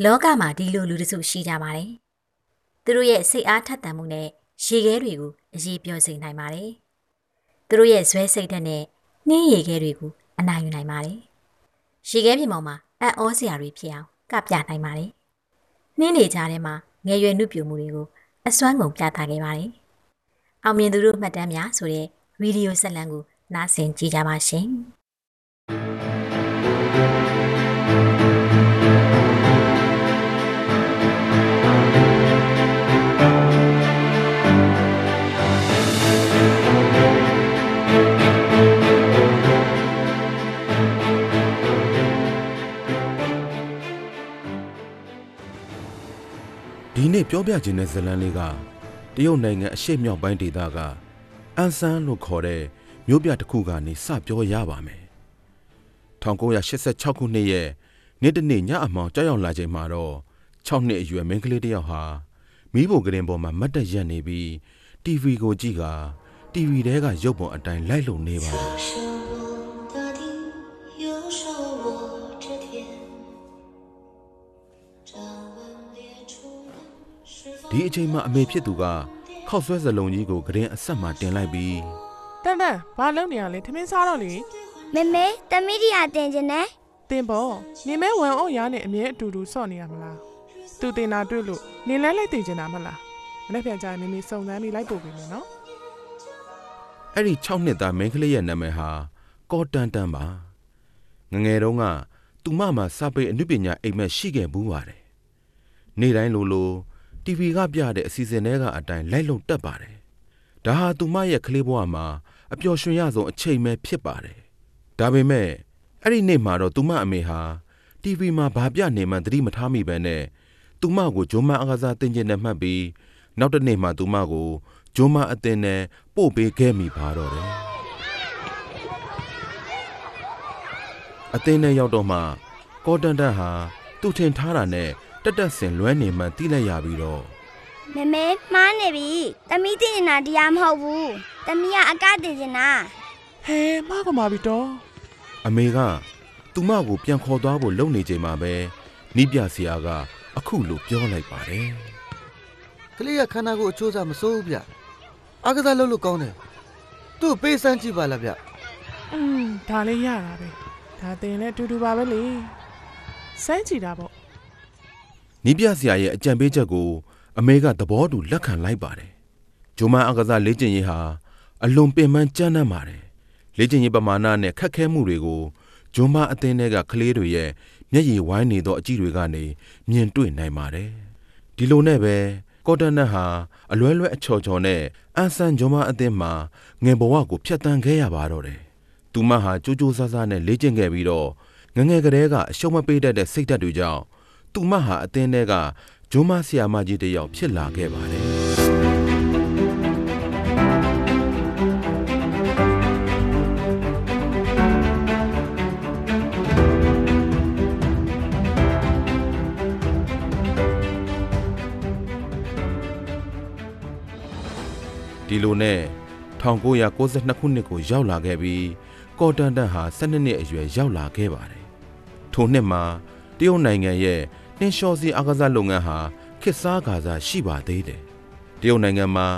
လောကမှာဒီလိုလူတစုရှိကြပါတယ်။သူတို့ရဲ့စိတ်အားထက်သန်မှုနဲ့ရေခဲတွေကိုအရေးပြောစေနိုင်ပါတယ်။သူတို့ရဲ့ဇွဲစိတ်ဓာတ်နဲ့နှင်းရေခဲတွေကိုအနိုင်ယူနိုင်ပါတယ်။ရေခဲပြင်ပေါ်မှာအံ့ဩစရာတွေဖြစ်အောင်ကပြနိုင်ပါတယ်။နှင်းနေကြထဲမှာငယ်ရွယ်နှုတ်ပြမှုတွေကိုအစွမ်းကုန်ပြသခဲ့ပါတယ်။အောင်မြင်သူတို့မှတ်တမ်းများဆိုတဲ့ဗီဒီယိုဆက်လံကိုနားဆင်ကြည့်ကြပါရှင်။ နေ့ပြောပြခြင်းတဲ့ဇတ်လန်းလေးကတရုတ်နိုင်ငံအရှေ့မြောက်ပိုင်းဒေသကအန်ဆန်းလို့ခေါ်တဲ့မြို့ပြတစ်ခုကနေစပြောရပါမယ်1986ခုနှစ်ရဲ့နေ့တစ်နေ့ညအမောင်ကြောက်ရောက်လာချိန်မှာတော့6နှစ်အရွယ်မိန်းကလေးတစ်ယောက်ဟာမိဖို့ကရင်ပေါ်မှာမတ်တက်ရက်နေပြီး TV ကိုကြည့်က TV ထဲကရုပ်ပုံအတိုင်းလိုက်လုံနေပါတယ် ဒီအချိန်မှာအမေဖြစ်သူကခောက်ဆွဲစလုံးကြီးကိုကရင်အဆက်မှာတင်လိုက်ပြီးတန်တန်ဘာလုပ်နေရလဲထမင်းစားတော့လေမေမေတမီဒီယာတင်ခြင်းနဲ့တင်ပေါ့နေမဲဝန်အောင်ရနဲ့အမြဲအတူတူဆော့နေရမလားသူတင်တာတွေ့လို့နေလန်းလိုက်တင်ချင်တာမလားမနေ့ပြန်ကြရင်မေမေစုံစမ်းပြီးလိုက်ပို့ပေးမယ်နော်အဲ့ဒီ6နှစ်သားမိန်းကလေးရဲ့နာမည်ဟာကောတန်တန်ပါငငယ်တုန်းကသူမမှာစာပေအနုပညာအိမ်မက်ရှိခဲ့ဘူးပါတယ်နေ့တိုင်းလိုလို TV ကပြတဲ့အစီအစဉ်တွေကအတိုင်းလိုက်လုံတက်ပါတယ်ဒါဟာသူမရဲ့ကလေးဘဝမှာအပျော်ရွှင်ရဆုံးအချိန်ပဲဖြစ်ပါတယ်ဒါပေမဲ့အဲ့ဒီနေ့မှာတော့သူမအမေဟာ TV မှာဘာပြနေမှန်းသတိမထားမိပဲနဲ့သူမကိုဂျုံမအကစားတင်ကျင်နဲ့မှတ်ပြီးနောက်တစ်နေ့မှသူမကိုဂျုံမအတင်နဲ့ပို့ပေးခဲ့မိပါတော့တယ်အတင်းနဲ့ရောက်တော့မှကောတန်တန်ဟာသူ့ထင်ထားတာနဲ့ တက်တက်ဆင်လွဲနေမှန်းသိလိုက်ရပြီးတော့မေမေမှားနေပြီတမီတင်နေတာတရားမဟုတ်ဘူးတမီကအကတင်ခြင်းနာဟဲမကမာပြီတော့အမေကသူမကိုပြန်ခေါ်သွားဖို့လုပ်နေချိန်မှာပဲနီးပြဆရာက အခုလိုပြောလိုက်ပါတယ်ကလေးကခန္ဓာကိုယ်အချိုးစားမစိုးဘူးဗျအားကစားလုပ်လို့ကောင်းတယ်သူ့ကိုပေးစမ်းကြည့်ပါလားဗျอืมဒါလေးရတာပဲဒါတင်လည်းအတူတူပါပဲလေစမ်းကြည့်တာပေါ့ နီးပြဆရာရဲ့အကြံပေးချက်ကို အမေကသဘောတူလက်ခံလိုက်ပါတယ်ဂျိုမန်အကစားလေ့ကျင့်ရေးဟာအလွန်ပင်ပန်းကြမ်းတမ်းပါတယ်လေ့ကျင့်ရေးပမာဏနဲ့ခက်ခဲမှုတွေကိုဂျိုမန်အသင်းတွေကကလေးတွေရဲ့မျက်ရည်ဝိုင်းနေသောအကြည့်တွေကနေမြင်တွေ့နိုင်ပါတယ်ဒီလိုနဲ့ပဲကော်တန်နတ်ဟာအလွဲလွဲအချော်ချော်နဲ့အန်ဆန်ဂျိုမန်အသင်းမှာငယ်ဘဝကိုဖျက်ဆီးခဲ့ရပါတော့တယ်သူမဟာကြိုးကြိုးဆားဆားနဲ့လေ့ကျင့်ခဲ့ပြီးတော့ငယ်ငယ်ကလေးကအရှုံးမပေးတတ်တဲ့စိတ်ဓာတ်တွေကြောင့် သူမဟာအတင်းထဲကဂျုံမဆရာမကြီးတစ်ယောက်ဖြစ်လာခဲ့ပါတယ်ဒီလိုနဲ့1992ခုနှစ်ကိုရောက်လာခဲ့ပြီးကော်တန်တန်ဟာ12နှစ်အရွယ်ရောက်လာခဲ့ပါတယ်ထိုနှစ်မှာတရုတ်နိုင်ငံရဲ့နှ င်းလျှောစီအားကစားလုပ်ငန်းဟာခေတ်စားကာစားရှိပါသေးတယ်တရုတ်နိုင်ငံမှာ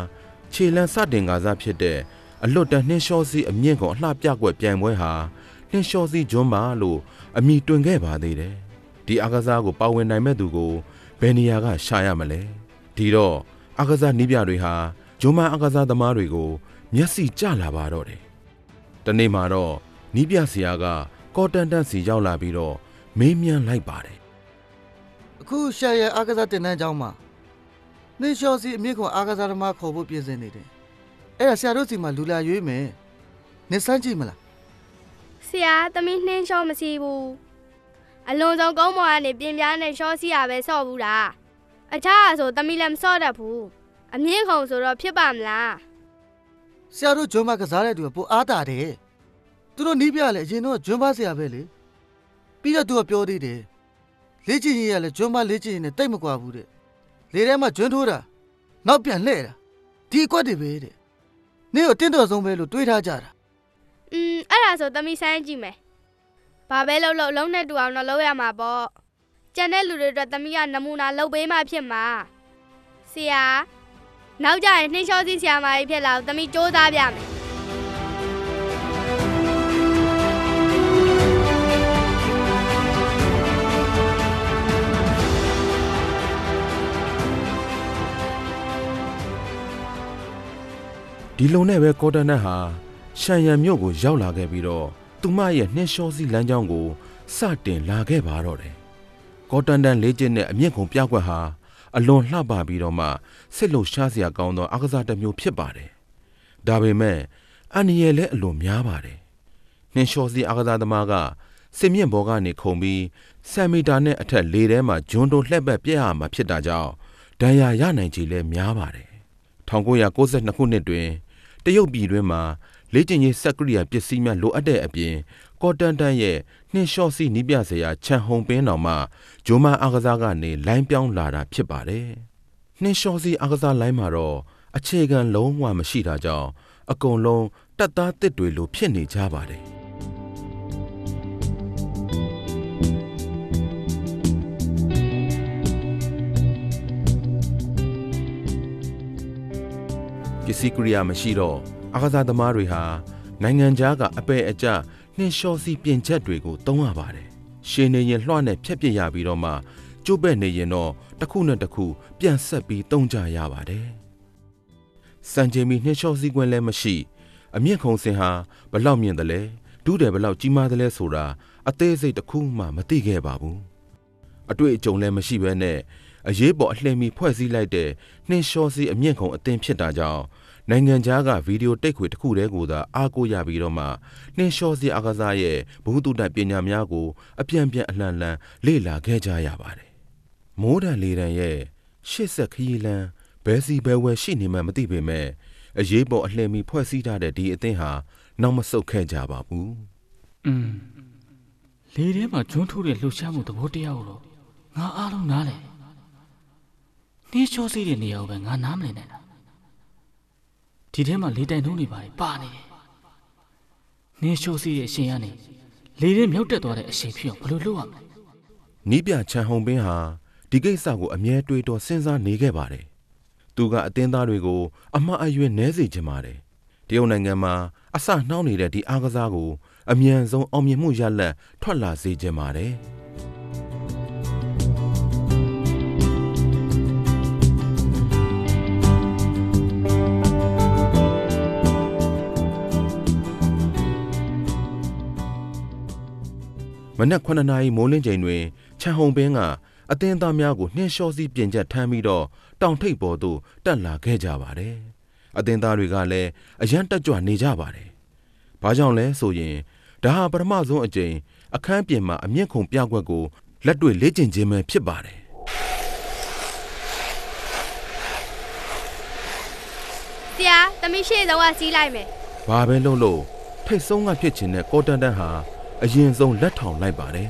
ခြေလန်းစတင်ကာစားဖြစ်တဲ့အလွတ်တန်းနှင်းလျှောစီအမြင့်ကုန်အလှပြကွက်ပြိုင်ပွဲဟာနှင်းလျှောစီဂျွန်းမာလို့အမည်တွင်ခဲ့ပါသေးတယ်ဒီအားကစားကိုပါဝင်နိုင်မဲ့သူကိုဘယ်နေရာကရှာရမလဲဒီတော့အားကစားနည်းပြတွေဟာဂျွန်းမာအားကစားသမားတွေကိုမျက်စိကျလာပါတော့တယ်တနေ့မှာတော့နီးပြဆရာကကော်တန်တန်စီရောက်လာပြီးတော့မေးမြန်းလိုက်ပါတယ် အခုရှာရဲ့အားကစားတင်တန်းကျောင်းမှာနေလျှော်စီအမြင့်ခွန်အားကစားသမားခေါ်ဖို့ပြင်ဆင်နေတယ်အဲ့ဒါဆရာတို့စီမှာလူလာရွေးမယ်နေစမ်းကြည့်မလားဆရာသမီးနှင်းလျှောမရှိဘူးအလွန်ဆုံးကုန်းပေါ်ကနေပြင်းပြားနဲ့လျှောစီရပဲဆော့ဘူးလားအခြားအဆိုသမီးလည်းမဆော့တတ်ဘူးအမြင့်ခုံဆိုတော့ဖြစ်ပါမလားဆရာတို့ဂျွန်းမကစားတဲ့သူကပိုအားတာတယ်သူတို့နီးပြလေအရင်တော့ဂျွန်းမဆရာပဲလေပြီးတော့သူကပြောသေးတယ် လေ့ကျင့်ရေးရလဲဂျွန်းမလေ့ကျင့်ရေးနဲ့တိတ်မကွာဘူးတဲ့လေထဲမှာဂျွန်းထိုးတာနောက်ပြန်လှဲ့တာဒီအကွက်တွေပဲတဲ့နေကိုတင့်တော်ဆုံးပဲလို့တွေးထားကြတာอืมအဲ့ဒါဆိုသမီးဆိုင်းကြည့်မယ်ဘာပဲလုပ်လို့လုံးနဲ့တူအောင်တော့လုပ်ရမှာပေါ့ကျန်တဲ့လူတွေအတွက်သမီးကနမူနာလုပ်ပေးမှဖြစ်မှာဆရာနောက်ကြရင်နှင်းလျှောစီဆရာမကြီးဖြစ်လာအောင်သမီးစူးစမ်းပြမယ် ဒီလုံနဲ့ပဲကောတန်နတ်ဟာရှန်ရန်မြို့ကိုရောက်လာခဲ့ပြီးတော့သူမရဲ့နှင်းလျှောစီလမ်းကြောင်းကိုစတင်လာခဲ့ပါတော့တယ်ကောတန်တန်လေးကျင်းနဲ့အမြင့်ခုံပြကွက်ဟာအလွန်လှပပြီးတော့မှစစ်လုံရှားစရာကောင်းသောအကစားတစ်မျိုးဖြစ်ပါတယ်ဒါပေမဲ့အန်ရယ်လည်းအလွန်များပါတယ်နှင်းလျှောစီအကစားသမားကစစ်မြင့်ဘောကနေခုန်ပြီးဆမ်မီတာနဲ့အထက်လေထဲမှာဂျွန်းတိုလှက်ပတ်ပြက်ရမှာဖြစ်တာကြောင့်ဒဏ်ရာရနိုင်ခြေလည်းများပါတယ်1992ခုနှစ်တွင် တရုတ်ပြည်တွင်းမှာလေ့ကျင့်ရေးစက်ကရိယာပစ္စည်းများလိုအပ်တဲ့အပြင်ကော်တန်တန်ရဲ့နှင်းလျှော့စီနီးပြစရာခြံဟုံပင်းတော်မှဂျိုမန်အားကစားကနေလိုင်းပြောင်းလာတာဖြစ်ပါတယ်။နှင်းလျှော့စီအားကစားလိုင်းမှာတော့အခြေခံလုံးဝမရှိတာကြောင့်အကုန်လုံးတက်သားတစ်တွေလိုဖြစ်နေကြပါတယ်။ ပစ္စည်းကိရိယာမရှိတော့အကစားသမားတွေဟာနိုင်ငံခြားကအပဲ့အကျနှင်းလျှောစီပြင်ချက်တွေကိုသုံးရပါတယ်။ရှင်းနေရင်လွှတ်နဲ့ဖြက်ပြစ်ရပြီးတော့မှကျုပ်ပဲ့နေရင်တော့တစ်ခုနဲ့တစ်ခုပြန်ဆက်ပြီးသုံးကြရပါတယ်။စံချိန်မီနှင်းလျှောစီကွင်းလည်းမရှိအမြင့်ခုံစင်ဟာဘလောက်မြင့်တယ်လဲဒူးတယ်ဘလောက်ကြီးမားတယ်လဲဆိုတာအသေးစိတ်တစ်ခုမှမသိခဲ့ပါဘူး။အတွေ့အကြုံလည်းမရှိဘဲနဲ့ အရေးပေါ်အလှည့်မီဖွဲ့စည်းလိုက်တဲ့နှင်းလျှောစီအမြင့်ခုံအသင်းဖြစ်တာကြောင့်နိုင်ငံခြားကဗီဒီယိုတိတ်ခွေတစ်ခုတည်းကိုသာအားကိုးရပြီးတော့မှနှင်းလျှောစီအားကစားရဲ့ဘုဟုတုတပညာများကိုအပြန်ပြန်အလှန်လှန်လေ့လာခဲ့ကြရပါတယ်။မိုးတန်လေတန်ရဲ့ရှစ်ဆက်ခရီးလန်းဘယ်စီဘယ်ဝယ်ရှိနေမှမသိပေမဲ့အရေးပေါ်အလှည့်မီဖွဲ့စည်းထားတဲ့ဒီအသင်းဟာနောက်မဆုတ်ခဲ့ကြပါဘူးอืมလေထဲမှာဂျွန်းထိုးတဲ့လှုပ်ရှားမှုသဘောတရားကိုတော့ငါအားလုံးနားလဲ နှင်းလျှောစီးတဲ့နေရာကိုပဲငါနားမလည်နိုင်တာဒီထဲမှာလေတိုင်နှုံးတွေပါပါနေတယ်နှင်းလျှောစီးတဲ့အရှင်ကနေလေထဲမြောက်တက်သွားတဲ့အရှင်ဖြစ်အောင်ဘယ်လိုလုပ်ရမလဲ။နီးပြချန်ဟုံပင်းဟာဒီကိစ္စကိုအမြဲတွေးတော်စဉ်းစားနေခဲ့ပါတယ်။သူကအသင်းသားတွေကို အမှားအယွင်းနဲစေချင်ပါတယ်။တရုတ်နိုင်ငံမှာအစနှောင်းနေတဲ့ဒီအားကစားကို အမြန်ဆုံးအောင်မြင်မှုရလဒ်ထွက်လာစေချင်ပါတယ်။ မနက်9နာရီမိုးလင်းချိန်တွင်ချန်ဟုံပင်းကအတင်းသားများကိုနှင်းလျှောစီးပြင်ချက်ထမ်းပြီးတော့တောင်ထိပ်ပေါ်သို့တက်လာခဲ့ကြပါတယ်။အတင်းသားတွေကလည်းအရန်တက်ကြွနေကြပါတယ်။ဘာကြောင့်လဲဆိုရင်ဒါဟာပထမဆုံးအကြိမ်အခန်းပြင်မှာအမြင့်ခုံပြကွက်ကိုလက်တွေ့လေ့ကျင့်ခြင်းပဲဖြစ်ပါတယ်ဆရာသမီးရှေ့ဆုံးကစီးလိုက်မယ်။ဘာပဲလုပ်လို့ထိတ်ဆုံးကဖြစ်ခြင်းနဲ့ကောတန်တန်ဟာ အရင်ဆုံးလက်ထောင်လိုက်ပါတယ်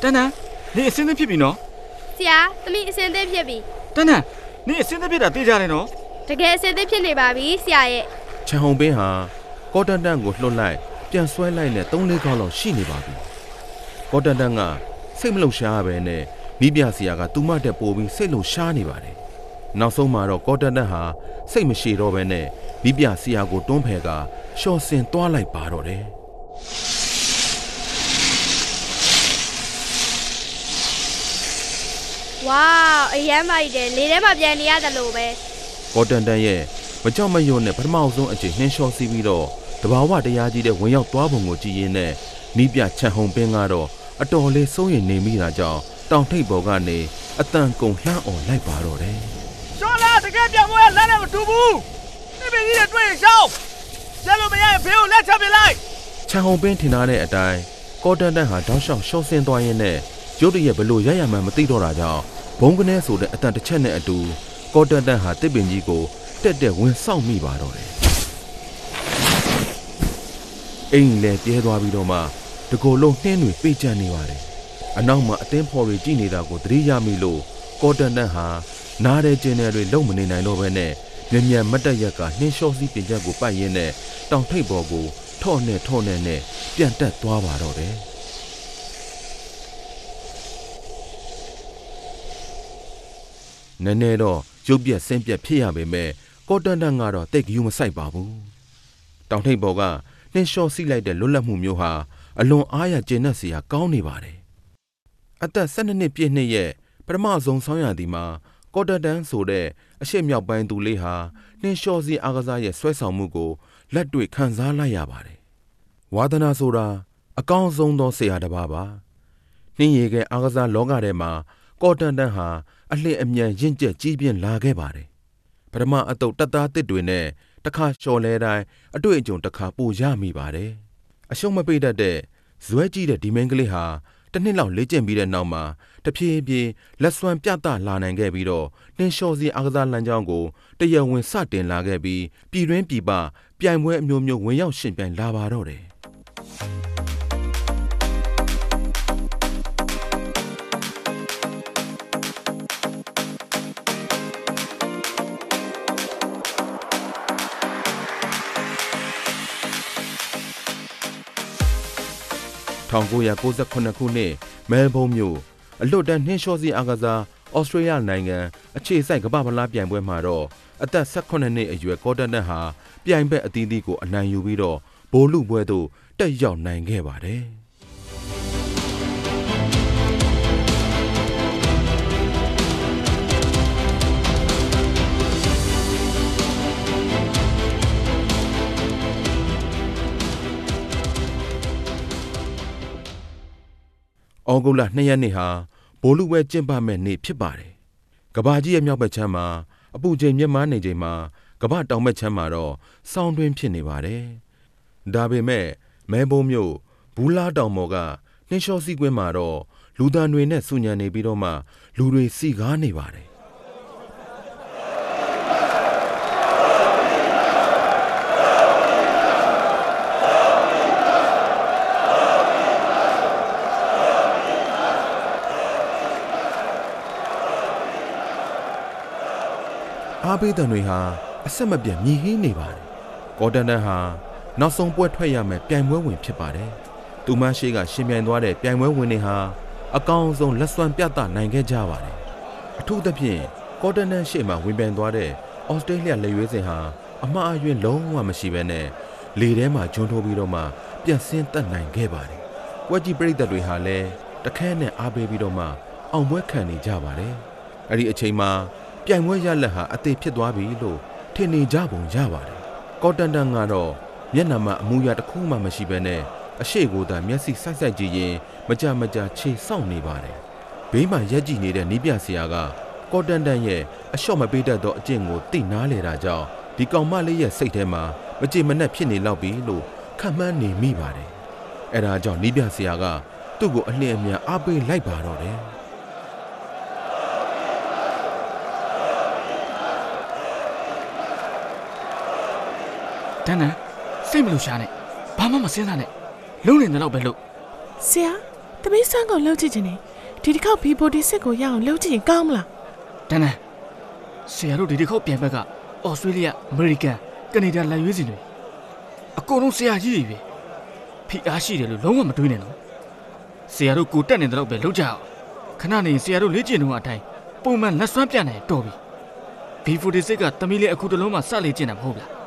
တန်းတန်းနေအစင်းသင်းဖြစ်ပြီနော်ဆရာသမီးအစင်သစ်ဖြစ်ပြီတန်းတန်းနေအစင်းသင်းဖြစ်တာသိကြတယ်နော်တကယ်အစင်သစ်ဖြစ်နေပါပြီဆရာရဲ့။ချန်ဟုံပင်းဟာကောတန်တန်ကိုလှုပ်လိုက်ပြန်ဆွဲလိုက်နဲ့၃လေးခေါက်လောက်ရှိနေပါပြီ။ကောတန်တန်ကစိတ်မလုံရှားပဲနဲ့မိပြဆရာကသူမတက်ပို့ပြီးစိတ်လုံရှားနေပါတယ်။နောက်ဆုံးမှာတော့ကောတန်တန်ဟာစိတ်မရှိတော့ပဲနဲ့မိပြဆရာကိုတွန်းဖယ်ကရှော့စင်သွားလိုက်ပါတော့တယ်။ ဝါးအရမ်းမိုက်တယ်လေထဲမှာပြန်နေရတယ်လို့ပဲကောတန်တန်ရဲ့မကြောက်မရွံ့နဲ့ပထမအောင်ဆုံးအချိန်နှင်းလျှောစီးပြီးတော့တဘာဝတရားကြီးတဲ့ဝင်ရောက်သွားပုံကိုကြည့်ရင်းနဲ့နီးပြချန်ဟုံပင်းကတော့အတော်လေးစိုးရိမ်နေမိတာကြောင့်တောင်ထိပ်ပေါ်ကနေအတန်ကုန်လှမ်းអော်လိုက်ပါတော့တယ်ရှောလာတကယ်ပြန်မွေးလမ်းနဲ့မတူဘူးဒီပင်ကြီးတွေတွေ့ရင်ရှောင်းကျလို့မရရင်ဖေးကိုလက်ချပြလိုက်ချန်ဟုံပင်းထင်ထားတဲ့အတိုင်းကောတန်တန်ဟာတောက်လျှောက်ရှော့ဆင်းသွားရင်းနဲ့ရုတ်တရက်ဘလို့ရရမှန်းမသိတော့တာကြောင့် ဘုံကနေဆိုတဲ့အတန်တစ်ချက်နဲ့အတူကောတန်တန်ဟာတစ်ပင်ကြီးကိုတက်တက်ဝင်ဆောက်မိပါတော့တယ်အိမ်လည်းပြဲသွားပြီးတော့မှတကိုယ်လုံးနှင်းတွေပိတ်ကျန်နေပါတယ်အနောက်မှာအသင်းဖော်တွေကြည့်နေတာကိုသတိရမိလို့ကောတန်တန်ဟာနားတဲ့ကျင်းတွေတွေလုံမနေနိုင်တော့ဘဲနဲ့မြန်မြန်မတ်တက်ရက်ကနှင်းလျှောစီးပြင်ချက်ကိုပတ်ရင်းနဲ့တောင်ထိပ်ပေါ်ကိုထော့နဲ့ထော့နဲ့နဲ့ပြန်တက်သွားပါတော့တယ် နည်းနည်းတော့ရုပ်ပြက်ဆင်းပြက်ဖြစ်ရပေမဲ့ကော်တန်တန်ကတော့တိတ်ကယူမဆိုင်ပါဘူးတောင်ထိပ်ပေါ်ကနှင်းလျှော်စီးလိုက်တဲ့လွတ်လပ်မှုမျိုးဟာအလွန်အားရကျေနပ်စရာကောင်းနေပါတယ်အသက်12နှစ်ပြည့်နှစ်ရဲ့ပထမဆုံးဆောင်းရာသီမှာကော်တန်တန်ဆိုတဲ့အရှိမြောက်ပိုင်းသူလေးဟာနှင်းလျှော်စီးအားကစားရဲ့ဆွဲဆောင်မှုကိုလက်တွေ့ခံစားလိုက်ရပါတယ်ဝါသနာဆိုတာအကောင်းဆုံးသောဆရာတစ်ပါးပါနှင်းရည်ကအားကစားလောကထဲမှာကော်တန်တန်ဟာ အလှအမြန်ရင့်ကျက်ကြီးပြင်းလာခဲ့ပါတယ်ပထမအတုပ်တက်သားတစ်တွေနဲ့တခါလျှော်လဲတိုင်းအတွေ့အကြုံတစ်ခါပိုရမိပါတယ်အရှုံးမပိတ်တတ်တဲ့ဇွဲကြီးတဲ့ဒီမင်းကလေးဟာတစ်နှစ်လောက်လေ့ကျင့်ပြီးတဲ့နောက်မှာတဖြည်းဖြည်းလက်စွမ်းပြသလာနိုင်ခဲ့ပြီးတော့နှင်းလျှော်စီအားကစားလမ်းကြောင်းကိုတရဝင်စတင်လာခဲ့ပြီးပြည်တွင်းပြည်ပပြိုင်ပွဲအမျိုးမျိုးဝင်ရောက်ရှင်ပြိုင်လာပါတော့တယ် 1998ခုနှစ်မဲလ်ဘုန်းမြို့အလွတ်တန်းနှင်းလျှောစီအားကစားဩစတြေးလျနိုင်ငံအခြေစိုက်ကမ္ဘာ့ဖလားပြိုင်ပွဲမှာတော့အသက်18နှစ်အရွယ်ကော်တန်နက်ဟာပြိုင်ဘက်အသီးသီးကိုအနိုင်ယူပြီးတော့ဘိုလ်လူပွဲသို့တက်ရောက်နိုင်ခဲ့ပါတယ်။ ဩဂုတ်လ2ရက်နေ့ဟာဘိုလ်လူပွဲကျင်းပမဲ့နေ့ဖြစ်ပါတယ်။ကဘာကြီးရဲ့မြောက်ဘက်ခြမ်းမှာအပူချိန်မြင့်မားနေချိန်မှာကဘာတောင်ဘက်ခြမ်းမှာတော့စောင်းတွင်းဖြစ်နေပါတယ်။ဒါပေမဲ့မဲဘုံမြို့ဘူးလားတောင်ပေါ်ကနှင်းလျှောစီကွင်းမှာတော့လူသားတွေနဲ့စုညံနေပြီးတော့မှလူတွေစီကားနေပါတယ်။ အားပေးတံတွေဟာအဆက်မပြတ်မြည်ဟင်းနေပါတယ်။ကော်တန်တန်ဟာနောက်ဆုံးပွဲထွက်ရမယ်ပြိုင်ပွဲဝင်ဖြစ်ပါတယ်။သူမရှိကရှင်ပြိုင်သွားတဲ့ပြိုင်ပွဲဝင်တွေဟာအကောင်းဆုံးလက်စွမ်းပြသနိုင်ခဲ့ကြပါတယ်။အထူးသဖြင့်ကော်တန်တန်ရှေ့မှာဝင်ပြိုင်သွားတဲ့ဩစတြေးလျလက်ရွေးစင်ဟာအမှားအယွင်းလုံးဝမရှိဘဲနဲ့လေထဲမှာဂျွန်းထိုးပြီးတော့မှပြတ်ဆင်းတက်နိုင်ခဲ့ပါတယ်။ပွဲကြီးပြိတ္တတွေဟာလည်းတခဲနဲ့အားပေးပြီးတော့မှအောင်ပွဲခံနေကြပါတယ်။အဲ့ဒီအချိန်မှာ ပြိုင်ပွဲရလက်ဟာအသေးဖြစ်သွားပြီလို့ထင်နေကြပုံရပါတယ်။ကော်တန်တန်ကတော့မျက်နှာမှာအမူအရာတစ်ခုမှမရှိဘဲနဲ့အရှိကိုသာမျက်စိဆိုက်ဆိုက်ကြည့်ရင်မကြမကြခြေဆောက်နေပါတယ်။ဘေးမှာရက်ကြည့်နေတဲ့နီးပြဆရာကကော်တန်တန်ရဲ့အလျှော့မပေးတတ်သောအကျင့်ကိုသိနာလေတာကြောင့်ဒီကောင်မလေးရဲ့စိတ်ထဲမှာမကြည်မနှက်ဖြစ်နေလောက်ပြီလို့ခံမှန်းနေမိပါတယ်။အဲဒါကြောင့်နီးပြဆရာကသူ့ကိုအလင်းအမြန်အားပေးလိုက်ပါတော့တယ်။ တန်းတန်းစိတ်မလို့ရှားနဲ့ဘာမှမစင်းစားနဲ့လုံးနေတယ်တော့ပဲလို့ဆရာသမီးစမ်းကိုလှုပ်ကြည့်ခြင်းနေဒီတစ်ခေါက် B46 ကိုရအောင်လှုပ်ကြည့်ရင်ကောင်းမလားတန်းတန်းဆရာတို့ဒီတစ်ခေါက်ပြန်ဘက်ကဩစတြေးလျအမေရိကန်ကနေဒါလက်ရွေးစင်တွေအကုန်လုံးဆရာကြီးတွေပဲဖိအားရှိတယ်လို့လုံးဝမတွေးနဲ့နော်ဆရာတို့ကိုတက်နေတယ်တော့ပဲလှုပ်ကြအောင်ခဏနေရင်ဆရာတို့လေ့ကျင့်တော့အတိုင်းပုံမှန်လက်စွမ်းပြနိုင်တော်ပြီ B46 ကတမီးလေးအခုတလုံးမှစလေ့ကျင့်တာမဟုတ်လား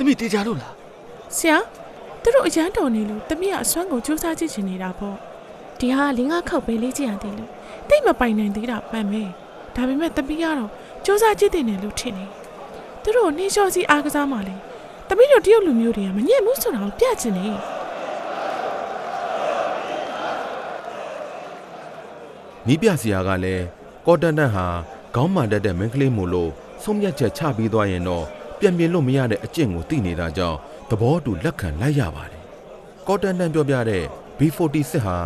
တမီးတေချာလို့လားဆရာသူတို့အရန်တော်နေလို့သမီးကအစွမ်းကိုစူးစမ်းကြည့်ချင်နေတာပေါ့ဒီဟာလင်းကားခောက်ပဲလေးကြည့်ရသေးလို့တိတ်မပိုင်နိုင်သေးတာမှန်ပဲဒါပေမဲ့သမီးကတော့စူးစမ်းကြည့်တင်တယ်လို့ထင်တယ်သူတို့နှင်းလျှောစီအားကစားမှလေသမီးတို့တရုတ်လူမျိုးတွေကမညံ့ဘူးဆိုတာကိုပြချင်တယ်နီးပြဆရာကလည်းကော်တန်တန်ဟာခေါင်းမာတတ်တဲ့မင်းကလေးမို့လို့ဆုံးဖြတ်ချက်ချပြီးသွားရင်တော့ ပြန်ပြင်လို့မရတဲ့အကျင့်ကိုသိနေတာကြောင့်သဘောတူလက်ခံလိုက်ရပါတယ်။ကော်တန်တန်ပြောပြတဲ့ B46 ဟာ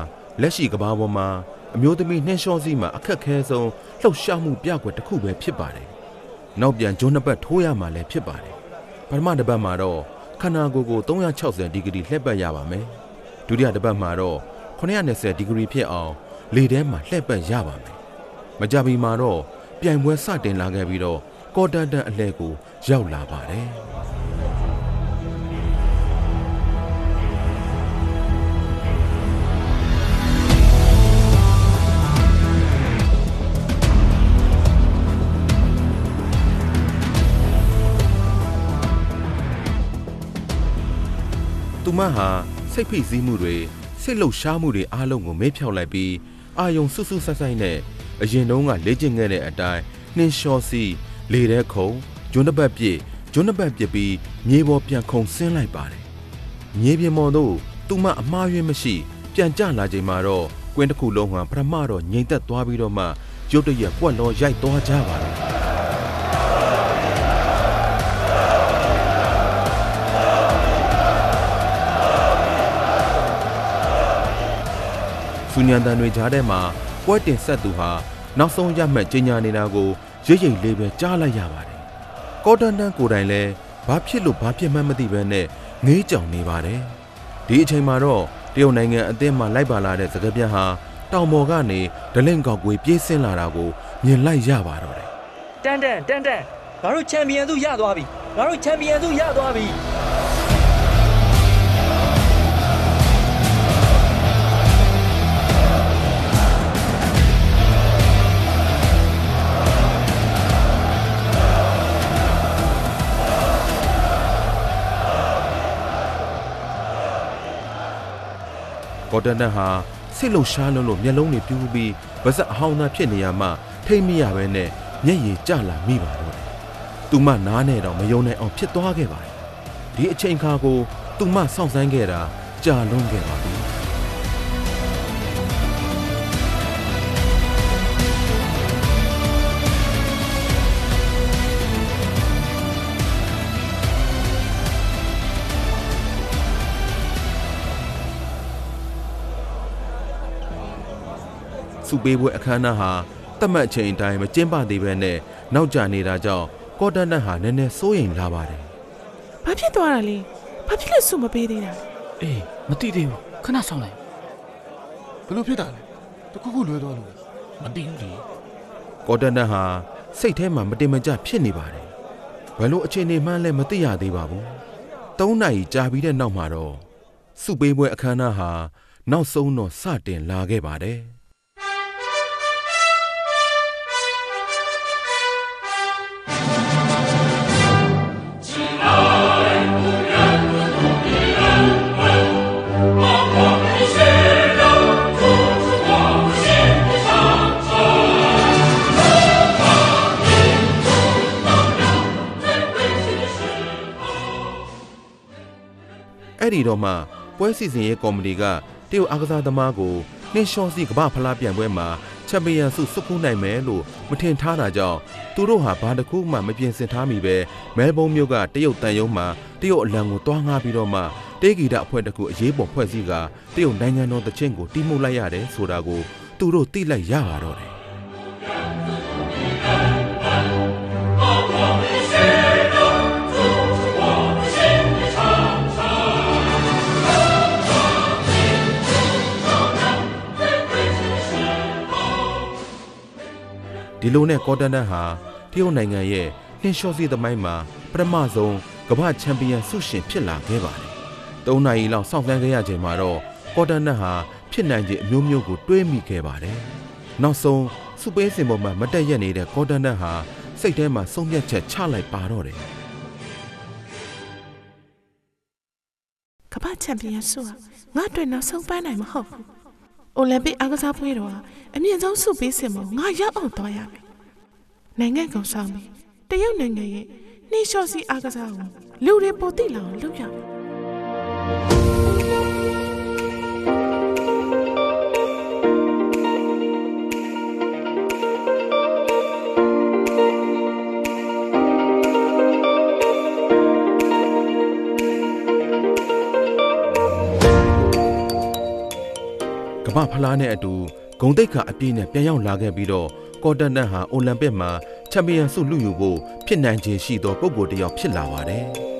လက်ရှိကမ္ဘာပေါ်မှာအမျိုးသမီးနှင်းလျှောစီးမှာအခက်ခဲဆုံးလှုပ်ရှားမှုပြကွက်တစ်ခုပဲဖြစ်ပါတယ်။နောက်ပြန်ဂျွန်းနှစ်ပတ်ထိုးရမှာလည်းဖြစ်ပါတယ်။ပထမတစ်ပတ်မှာတော့ခန္ဓာကိုယ်ကို360ဒီဂရီလှည့်ပတ်ရပါမယ်။ဒုတိယတစ်ပတ်မှာတော့920ဒီဂရီဖြစ်အောင်လေထဲမှာလှည့်ပတ်ရပါမယ်။မကြမီမှာတော့ပြိုင်ပွဲစတင်လာခဲ့ပြီးတော့ ကော်တန်တန်အလဲကိုရောက်လာပါတယ်သူမဟာစိတ်ဖိစီးမှုတွေစိတ်လှုပ်ရှားမှုတွေအားလုံးကိုမေ့ဖျောက်လိုက်ပြီးအာယုံစွတ်စွတ်ဆိုက်ဆိုက်နဲ့အရင်တုန်းကလေ့ကျင့်ခဲ့တဲ့အတိုင်းနှင်းလျှောစီ လေထဲခုံဂျွန်းတစ်ပတ်ပြည့်ဂျွန်းတစ်ပတ်ပြစ်ပြီးမြေပေါ်ပြန်ခုန်ဆင်းလိုက်ပါတယ်မြေပြင်ပေါ်သို့သူမအမှားယွင်းမရှိ ပြန်ကျလာချိန်မှာတော့ကွင်းတစ်ခုလုံးကပထမတော့ငြိမ်သက်သွားပြီးတော့မှရုတ်တရက်ပွက်လောရိုက်သွားကြပါတယ်စူညံတန်တွေကြားထဲမှာပွဲတင်ဆက်သူဟာနောက်ဆုံးရမှတ်ကြီးညာနေတာကို ရိပ်ရိပ်လေးပဲကြားလိုက်ရပါတယ်။ကော်တန်တန်ကိုယ်တိုင်လည်းဘာဖြစ်လို့ဘာဖြစ်မှန်းမသိဘဲနဲ့ငေးကြောင်နေပါတယ်။ဒီအချိန်မှာတော့တရုတ်နိုင်ငံအသင်းမှလိုက်ပါလာတဲ့စကားပြန်ဟာတောင်ပေါ်ကနေဒလင့်ကောက်ကွေးပြေးဆင်းလာတာကိုမြင်လိုက်ရပါတော့တယ်တန်တန်တန်တန်ငါတို့ချန်ပီယံစုရသွားပြီငါတို့ချန်ပီယံစုရသွားပြီ။ ကော်တန်တန်ဟာစိတ်လှုပ်ရှားလွန်းလို့မျက်လုံးတွေပြူးပြီးဗစက်အဟောင်းသားဖြစ်နေရမှထိမ့်မိရပဲနဲ့မျက်ရည်ကျလာမိပါတော့တယ်။သူမနားနဲ့တော့မယုံနိုင်အောင်ဖြစ်သွားခဲ့ပါတယ်။ဒီအချိန်ခါကိုသူမစောင့်ဆိုင်းခဲ့တာကြာလွန်းခဲ့ပါပြီ။ စုပေးပွဲအခမ်းအနားဟာတတ်မှတ်အချိန်အတိုင်းမကျင်းပသေးဘဲနဲ့နောက်ကျနေတာကြောင့်ကော်တန်တန်ဟာနည်းနည်းစိုးရိမ်လာပါတယ်ဘာဖြစ်သွားတာလဲဘာဖြစ်လို့စုမပေးသေးတာအေးမသိသေးဘူးခဏဆောင်လိုက်ဘလို့ဖြစ်တာလဲတခုခုလွဲသွားလို့မသိဘူးလေ။ကော်တန်တန်ဟာစိတ်ထဲမှာမတင်မကျဖြစ်နေပါတယ်။ဘယ်လိုအခြေအနေမှန်းလည်းမသိရသေးပါဘူး။၃နာရီကြာပြီးတဲ့နောက်မှာတော့စုပေးပွဲအခမ်းအနားဟာနောက်ဆုံးတော့စတင်လာခဲ့ပါတယ်။ တော့မှပွဲစီစဉ်ရေးကော်မတီကတရုတ်အားကစားသမားကိုနှင်းလျှောစီကမ္ဘာဖလားပြိုင်ပွဲမှာချန်ပီယံဆုစုခုနိုင်မယ်လို့မထင်ထားတာကြောင့်သူတို့ဟာဘာတစ်ခုမှမပြင်ဆင်ထားမိပဲမဲလ်ဘုန်းမြို့ကတရုတ်တန်ယုံမှာတရုတ်အလံကိုတွားငားပြီးတော့မှတေးဂီတအဖွဲ့တစ်ခုအရေးပေါ်ဖွဲ့စည်းကတရုတ်နိုင်ငံတော်တချင်းကိုတီးမှုတ်လိုက်ရတယ်ဆိုတာကိုသူတို့သိလိုက်ရပါတော့တယ် လိုနဲ့ကော်တန်တန်ဟာတရုတ်နိုင်ငံရဲ့နှင်းလျှောစီသမိုင်းမှာပထမဆုံးကမ္ဘာချန်ပီယံဆုရှင်ဖြစ်လာခဲ့ပါတယ်။၃နာရီလောက်စောင့်ဆိုင်းခဲ့ရချိန်မှာတော့ကော်တန်တန်ဟာဖြစ်နိုင်ခြေအမျိုးမျိုးကိုတွေးမိခဲ့ပါတယ်။နောက်ဆုံးစုပေးစင်ပေါ်မှာမတက်ရက်နေတဲ့ကော်တန်တန်ဟာစိတ်ထဲမှာဆုံးဖြတ်ချက်ချလိုက်ပါတော့တယ်ကမ္ဘာချန်ပီယံဆုဟာငါအတွက်နောက်ဆုံးပန်းနိုင်မဟုတ်ဘူးအိုလံပစ်အားကစားပွဲတော်ဟာအမြင့်ဆုံးဆုပေးစင်မို့ငါရောက်အောင်သွားရမယ် နိုင်ငံကောင်ဆောင်ပြီးတရုတ်နိုင်ငံရဲ့နှင်းလျှောစီအားကစားကိုလူတွေပိုသိလာအောင်လုပ်ရမယ်ကမ္ဘာဖလားနဲ့အတူ ဂုံတိတ်ခါအပြည့်နဲ့ပြန်ရောက်လာခဲ့ပြီးတော့ကော်တန်တန်ဟာအိုလံပစ်မှာချန်ပီယံဆုလူယူဖို့ဖြစ်နိုင်ခြေရှိသောပုံကိုယ်တစ်ယောက်ဖြစ်လာပါတယ်။